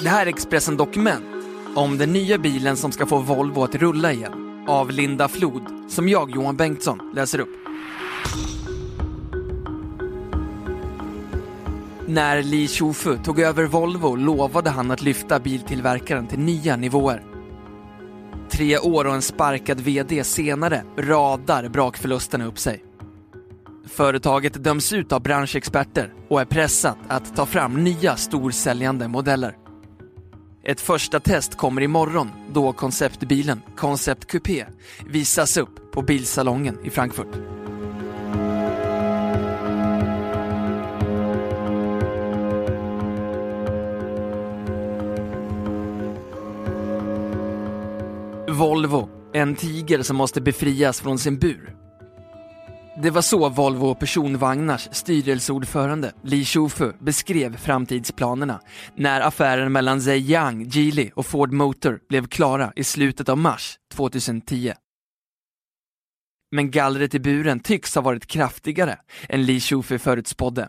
Det här är Expressen Dokument om den nya bilen som ska få Volvo att rulla igen. Av Linda Flod, som jag, Johan Bengtsson, läser upp. När Li Shufu tog över Volvo lovade han att lyfta biltillverkaren till nya nivåer. Tre år och en sparkad VD senare radar brakförlusterna upp sig. Företaget döms ut av branschexperter och är pressat att ta fram nya storsäljande modeller. Ett första test kommer imorgon då konceptbilen Concept Coupé visas upp på bilsalongen i Frankfurt. Volvo, en tiger som måste befrias från sin bur. Det var så Volvo Personvagnars styrelseordförande Li Shufu beskrev framtidsplanerna när affären mellan Zhejiang, Geely och Ford Motor blev klara i slutet av mars 2010. Men gallret i buren tycks ha varit kraftigare än Li Shufu förutspådde.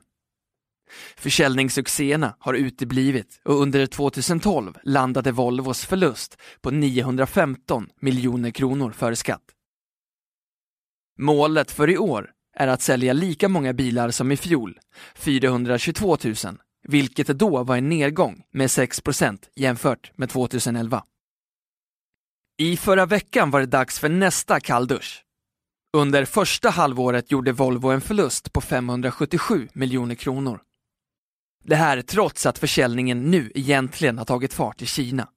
Försäljningssuccéerna har uteblivit och under 2012 landade Volvos förlust på 915 miljoner kronor före skatt. Målet för i år är att sälja lika många bilar som i fjol, 422 000, vilket då var en nedgång med 6% jämfört med 2011. I förra veckan var det dags för nästa kalldusch. Under första halvåret gjorde Volvo en förlust på 577 miljoner kronor. Det här trots att försäljningen nu egentligen har tagit fart i Kina.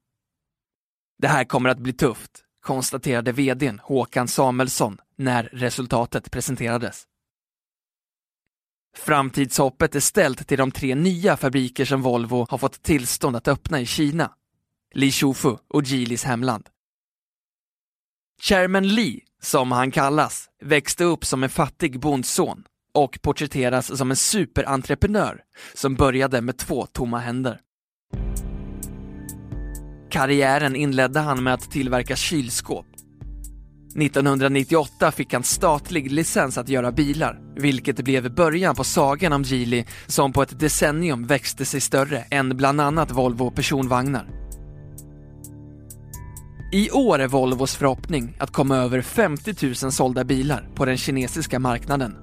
Det här kommer att bli tufft, konstaterade vdn Håkan Samuelsson när resultatet presenterades. Framtidshoppet är ställt till de tre nya fabriker som Volvo har fått tillstånd att öppna i Kina, Li Shufu och Geelys hemland. Chairman Li, som han kallas, växte upp som en fattig bondson och porträtteras som en superentreprenör som började med två tomma händer. Karriären inledde han med att tillverka kylskåp. 1998 fick han statlig licens att göra bilar, vilket blev början på sagan om Geely som på ett decennium växte sig större än bland annat Volvo personvagnar. I år är Volvos förhoppning att komma över 50 000 sålda bilar på den kinesiska marknaden.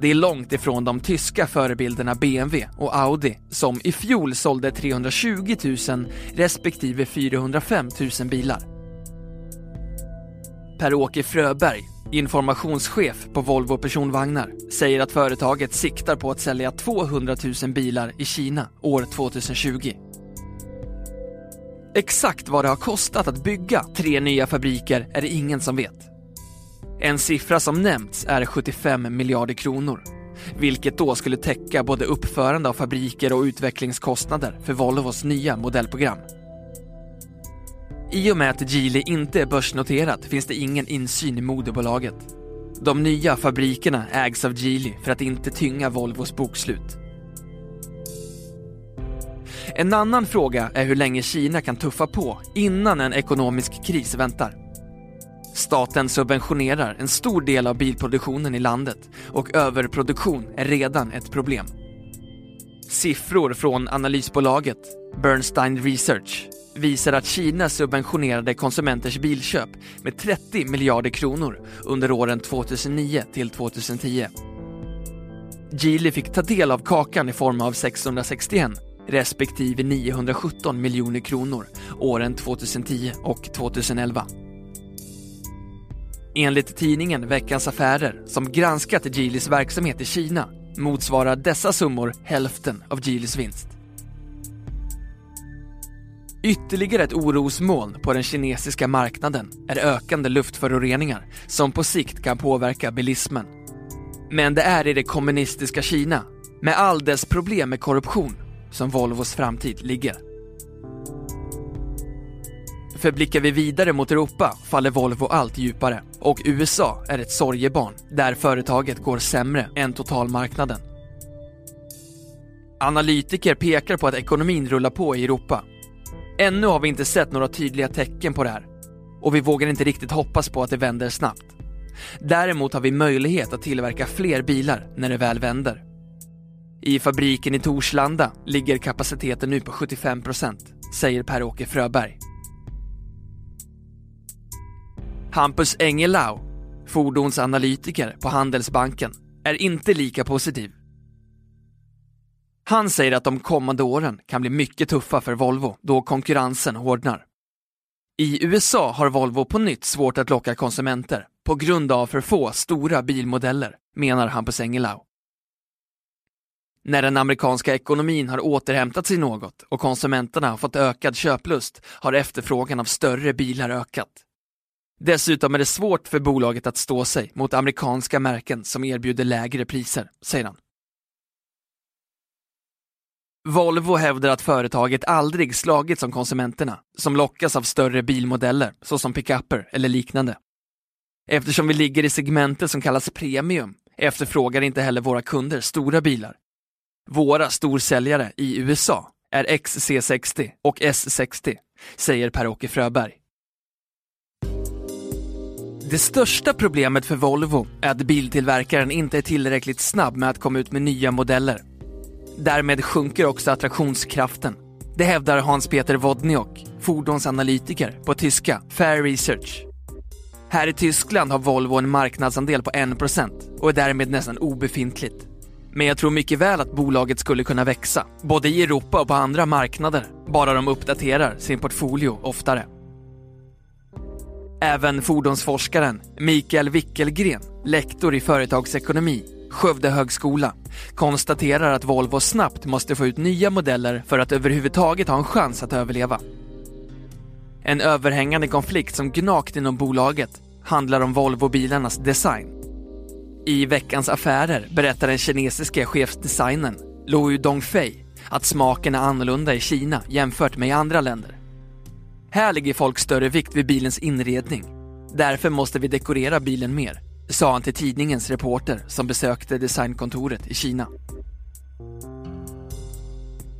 Det är långt ifrån de tyska förebilderna BMW och Audi som i fjol sålde 320 000 respektive 405 000 bilar. Per-Åke Fröberg, informationschef på Volvo personvagnar, säger att företaget siktar på att sälja 200 000 bilar i Kina år 2020. Exakt vad det har kostat att bygga tre nya fabriker är det ingen som vet. En siffra som nämnts är 75 miljarder kronor, vilket då skulle täcka både uppförande av fabriker och utvecklingskostnader för Volvos nya modellprogram. I och med att Geely inte är börsnoterat finns det ingen insyn i moderbolaget. De nya fabrikerna ägs av Geely för att inte tynga Volvos bokslut. En annan fråga är hur länge Kina kan tuffa på innan en ekonomisk kris väntar. Staten subventionerar en stor del av bilproduktionen i landet och överproduktion är redan ett problem. Siffror från analysbolaget Bernstein Research visar att Kina subventionerade konsumenters bilköp med 30 miljarder kronor under åren 2009 till 2010. Geely fick ta del av kakan i form av 661 respektive 917 miljoner kronor åren 2010 och 2011. Enligt tidningen Veckans Affärer, som granskat Geelys verksamhet i Kina, motsvarar dessa summor hälften av Geelys vinst. Ytterligare ett orosmoln på den kinesiska marknaden är ökande luftföroreningar som på sikt kan påverka bilismen. Men det är i det kommunistiska Kina, med all dess problem med korruption, som Volvos framtid ligger. För blickar vi vidare mot Europa faller Volvo allt djupare och USA är ett sorgebarn där företaget går sämre än totalmarknaden. Analytiker pekar på att ekonomin rullar på i Europa. Ännu har vi inte sett några tydliga tecken på det här och vi vågar inte riktigt hoppas på att det vänder snabbt. Däremot har vi möjlighet att tillverka fler bilar när det väl vänder. I fabriken i Torslanda ligger kapaciteten nu på 75% säger Per-Åke Fröberg. Hampus Engelau, fordonsanalytiker på Handelsbanken, är inte lika positiv. Han säger att de kommande åren kan bli mycket tuffa för Volvo då konkurrensen hårdnar. I USA har Volvo på nytt svårt att locka konsumenter på grund av för få stora bilmodeller, menar Hampus Engelau. När den amerikanska ekonomin har återhämtat sig något och konsumenterna har fått ökad köplust har efterfrågan av större bilar ökat. Dessutom är det svårt för bolaget att stå sig mot amerikanska märken som erbjuder lägre priser, säger han. Volvo hävdar att företaget aldrig slagits om konsumenterna, som lockas av större bilmodeller, såsom pickuper eller liknande. Eftersom vi ligger i segmentet som kallas premium efterfrågar inte heller våra kunder stora bilar. Våra storsäljare i USA är XC60 och S60, säger Per-Åke Fröberg. Det största problemet för Volvo är att biltillverkaren inte är tillräckligt snabb med att komma ut med nya modeller. Därmed sjunker också attraktionskraften. Det hävdar Hans-Peter Wodniok, fordonsanalytiker på tyska Fair Research. Här i Tyskland har Volvo en marknadsandel på 1% och är därmed nästan obefintligt. Men jag tror mycket väl att bolaget skulle kunna växa, både i Europa och på andra marknader, bara de uppdaterar sin portfolio oftare. Även fordonsforskaren Mikael Wickelgren, lektor i företagsekonomi, Skövde högskola, konstaterar att Volvo snabbt måste få ut nya modeller för att överhuvudtaget ha en chans att överleva. En överhängande konflikt som gnagt inom bolaget handlar om Volvo-bilarnas design. I Veckans Affärer berättar den kinesiske chefsdesignern Lou Dongfei att smaken är annorlunda i Kina jämfört med i andra länder. Här ligger folk större vikt vid bilens inredning. Därför måste vi dekorera bilen mer, sa han till tidningens reporter som besökte designkontoret i Kina.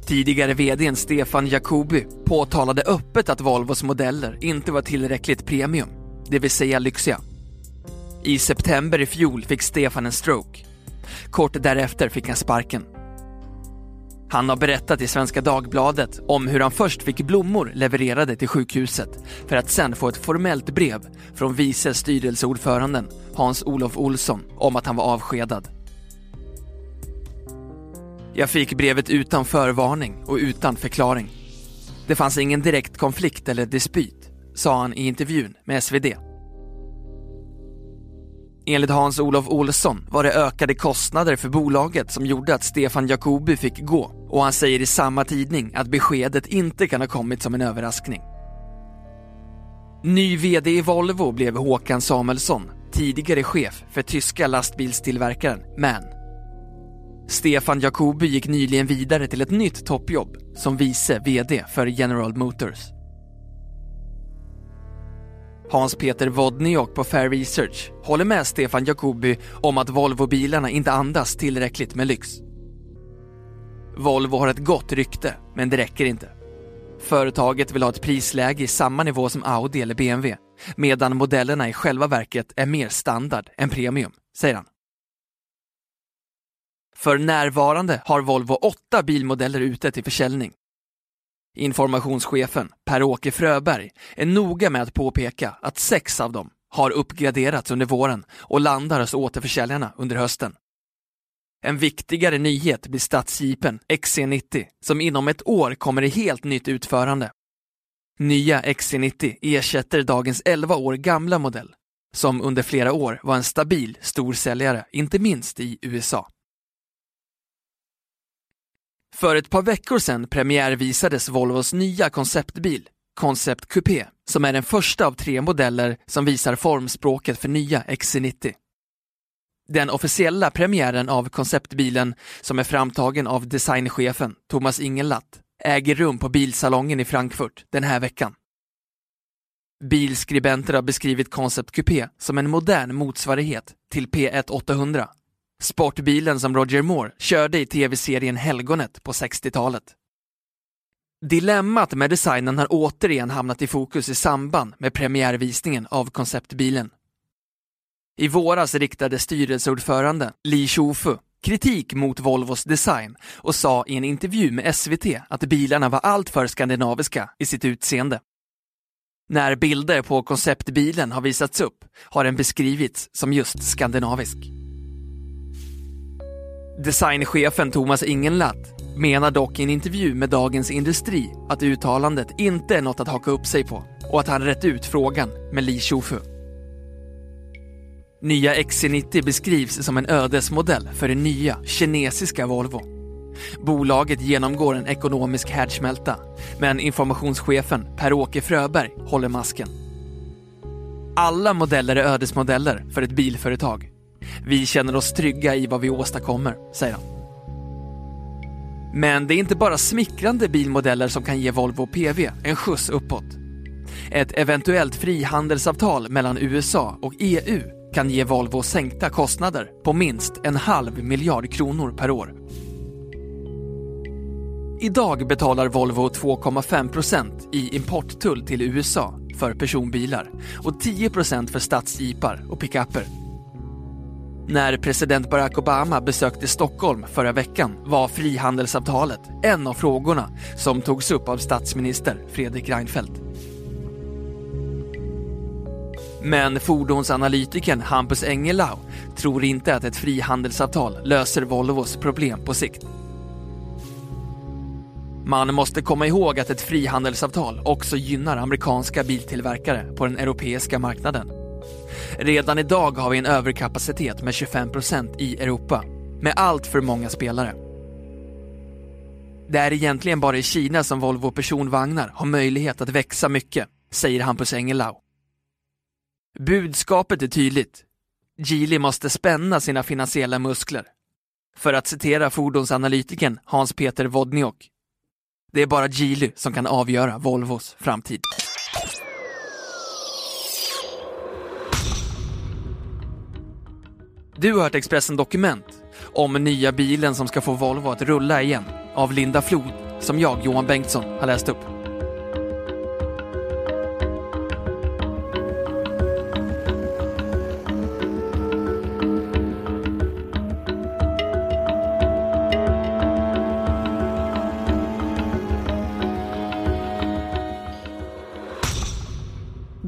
Tidigare vdn Stefan Jacobi påtalade öppet att Volvos modeller inte var tillräckligt premium, det vill säga lyxiga. I september i fjol fick Stefan en stroke. Kort därefter fick han sparken. Han har berättat i Svenska Dagbladet om hur han först fick blommor levererade till sjukhuset för att sen få ett formellt brev från vice styrelseordföranden Hans-Olof Olsson om att han var avskedad. Jag fick brevet utan förvarning och utan förklaring. Det fanns ingen direkt konflikt eller dispyt, sa han i intervjun med SvD. Enligt Hans-Olof Olsson var det ökade kostnader för bolaget som gjorde att Stefan Jacobi fick gå och han säger i samma tidning att beskedet inte kan ha kommit som en överraskning. Ny VD i Volvo blev Håkan Samuelsson, tidigare chef för tyska lastbilstillverkaren MAN. Stefan Jacobi gick nyligen vidare till ett nytt toppjobb som vice VD för General Motors. Hans-Peter Wodniok på Fair Research håller med Stefan Jacobi om att Volvo-bilarna inte andas tillräckligt med lyx. Volvo har ett gott rykte, men det räcker inte. Företaget vill ha ett prisläge i samma nivå som Audi eller BMW, medan modellerna i själva verket är mer standard än premium, säger han. För närvarande har Volvo åtta bilmodeller ute till försäljning. Informationschefen Per-Åke Fröberg är noga med att påpeka att sex av dem har uppgraderats under våren och landar hos återförsäljarna under hösten. En viktigare nyhet blir stadsjeepen XC90 som inom ett år kommer i helt nytt utförande. Nya XC90 ersätter dagens 11 år gamla modell som under flera år var en stabil storsäljare, inte minst i USA. För ett par veckor sedan premiärvisades Volvos nya konceptbil, Concept Coupé, som är den första av tre modeller som visar formspråket för nya XC90. Den officiella premiären av konceptbilen, som är framtagen av designchefen Thomas Ingelatt, äger rum på Bilsalongen i Frankfurt den här veckan. Bilskribenter har beskrivit Concept Coupé som en modern motsvarighet till P1 800, sportbilen som Roger Moore körde i tv-serien Helgonet på 60-talet. Dilemmat med designen har återigen hamnat i fokus i samband med premiärvisningen av konceptbilen. I våras riktade styrelseordförande Li Shufu kritik mot Volvos design och sa i en intervju med SVT att bilarna var alltför skandinaviska i sitt utseende. När bilder på konceptbilen har visats upp har den beskrivits som just skandinavisk. Designchefen Thomas Ingenlatt menar dock i en intervju med Dagens Industri att uttalandet inte är något att haka upp sig på och att han rätt ut frågan med Li Shufu. Nya XC90 beskrivs som en ödesmodell för det nya kinesiska Volvo. Bolaget genomgår en ekonomisk härdsmälta, men informationschefen Per-Åke Fröberg håller masken. Alla modeller är ödesmodeller för ett bilföretag. Vi känner oss trygga i vad vi åstadkommer, säger han. Men det är inte bara smickrande bilmodeller som kan ge Volvo PV en skjuts uppåt. Ett eventuellt frihandelsavtal mellan USA och EU kan ge Volvo sänkta kostnader på minst en halv miljard kronor per år. Idag betalar Volvo 2,5% i importtull till USA för personbilar och 10% för stadsjeepar och pickuper. När president Barack Obama besökte Stockholm förra veckan var frihandelsavtalet en av frågorna som togs upp av statsminister Fredrik Reinfeldt. Men fordonsanalytikern Hampus Engelau tror inte att ett frihandelsavtal löser Volvos problem på sikt. Man måste komma ihåg att ett frihandelsavtal också gynnar amerikanska biltillverkare på den europeiska marknaden. Redan idag har vi en överkapacitet med 25% i Europa, med allt för många spelare. Det är egentligen bara i Kina som Volvo personvagnar har möjlighet att växa mycket, säger Hampus Engelau. Budskapet är tydligt. Geely måste spänna sina finansiella muskler. För att citera fordonsanalytikern Hans-Peter Wodniok. Det är bara Geely som kan avgöra Volvos framtid. Du har hört Expressen Dokument om nya bilen som ska få Volvo att rulla igen av Linda Flod som jag, Johan Bengtsson, har läst upp.